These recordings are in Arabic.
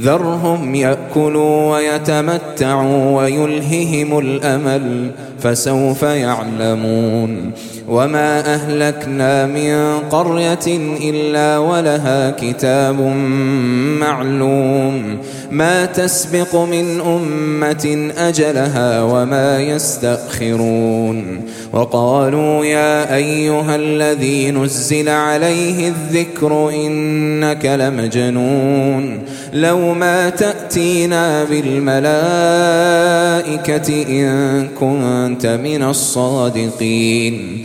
ذرهم يأكلوا ويتمتعوا ويلههم الأمل فسوف يعلمون وما أهلكنا من قرية إلا ولها كتاب معلوم ما تسبق من أمة أجلها وما يستأخرون. وقالوا يا أيها الذي نزل عليه الذكر إنك لمجنون. لو ما تأتينا بالملائكة إن كنت من الصادقين.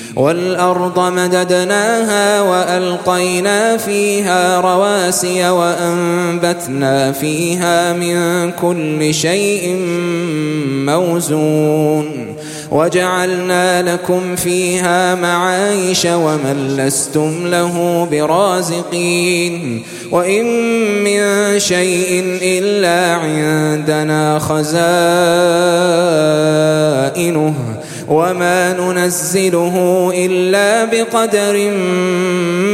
والأرض مددناها وألقينا فيها رواسي وأنبتنا فيها من كل شيء موزون وجعلنا لكم فيها معايش ومن لستم له برازقين وإن من شيء إلا عندنا خزائنه وما ننزله إلا بقدر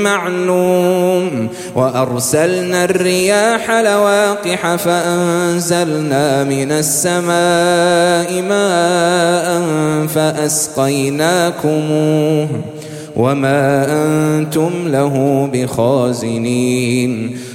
معلوم. وأرسلنا الرياح لواقح فأنزلنا من السماء ماء فأسقيناكموه وما أنتم له بخازنين.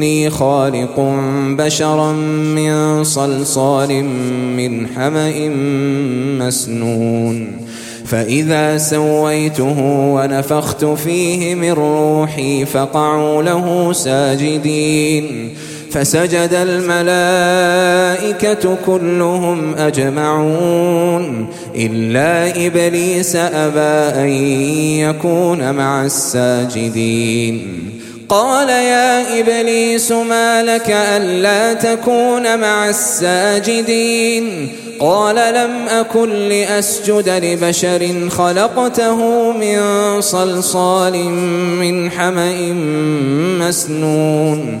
إني خالق بشرا من صلصال من حمأ مسنون. فإذا سويته ونفخت فيه من روحي فقعوا له ساجدين. فسجد الملائكة كلهم أجمعون. إلا إبليس أبى أن يكون مع الساجدين. قال يا إبليس ما لك ألا تكون مع الساجدين؟ قال لم أكن لأسجد لبشر خلقته من صلصال من حمأ مسنون.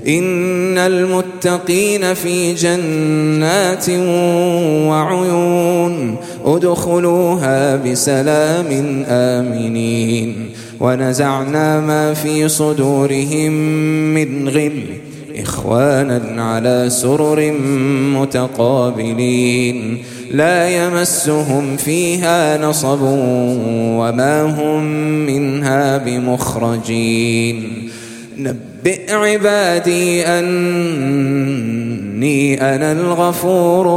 إن المتقين في جنات وعيون أدخلوها بسلام آمنين ونزعنا ما في صدورهم من غل إخوانا على سرر متقابلين لا يمسهم فيها نصب وما هم منها بمخرجين نبئ عبادي أني أنا الغفور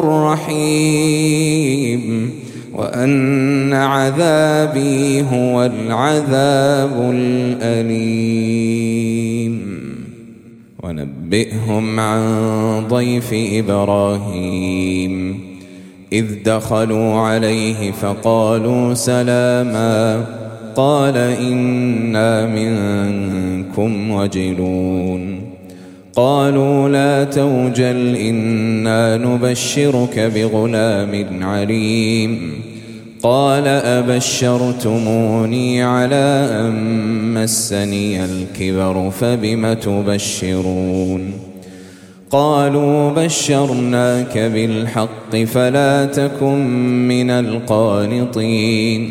الرحيم وأن عذابي هو العذاب الأليم. ونبئهم عن ضيف إبراهيم. إذ دخلوا عليه فقالوا سلاما. قال إنا منكم وجلون. قالوا لا توجل إنا نبشرك بغلام عليم. قال أبشرتموني على أن مسني الكبر فبم تبشرون؟ قالوا بشرناك بالحق فلا تكن من القانطين.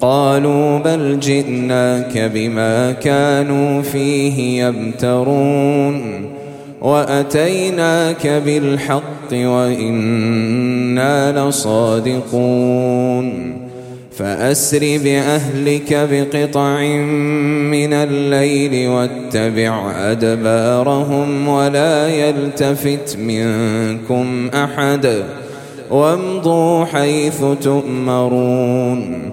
قالوا بل جئناك بما كانوا فيه يمترون وأتيناك بالحق وإنا لصادقون فأسر بأهلك بقطع من الليل واتبع أدبارهم ولا يلتفت منكم أحد وامضوا حيث تؤمرون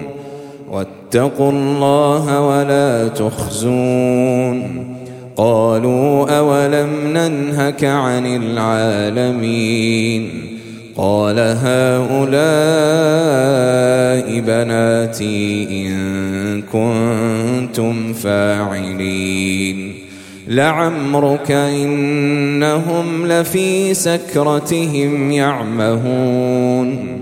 واتقوا الله ولا تخزون. قالوا أولم ننهك عن العالمين؟ قال هؤلاء بناتي إن كنتم فاعلين. لعمرك إنهم لفي سكرتهم يعمهون.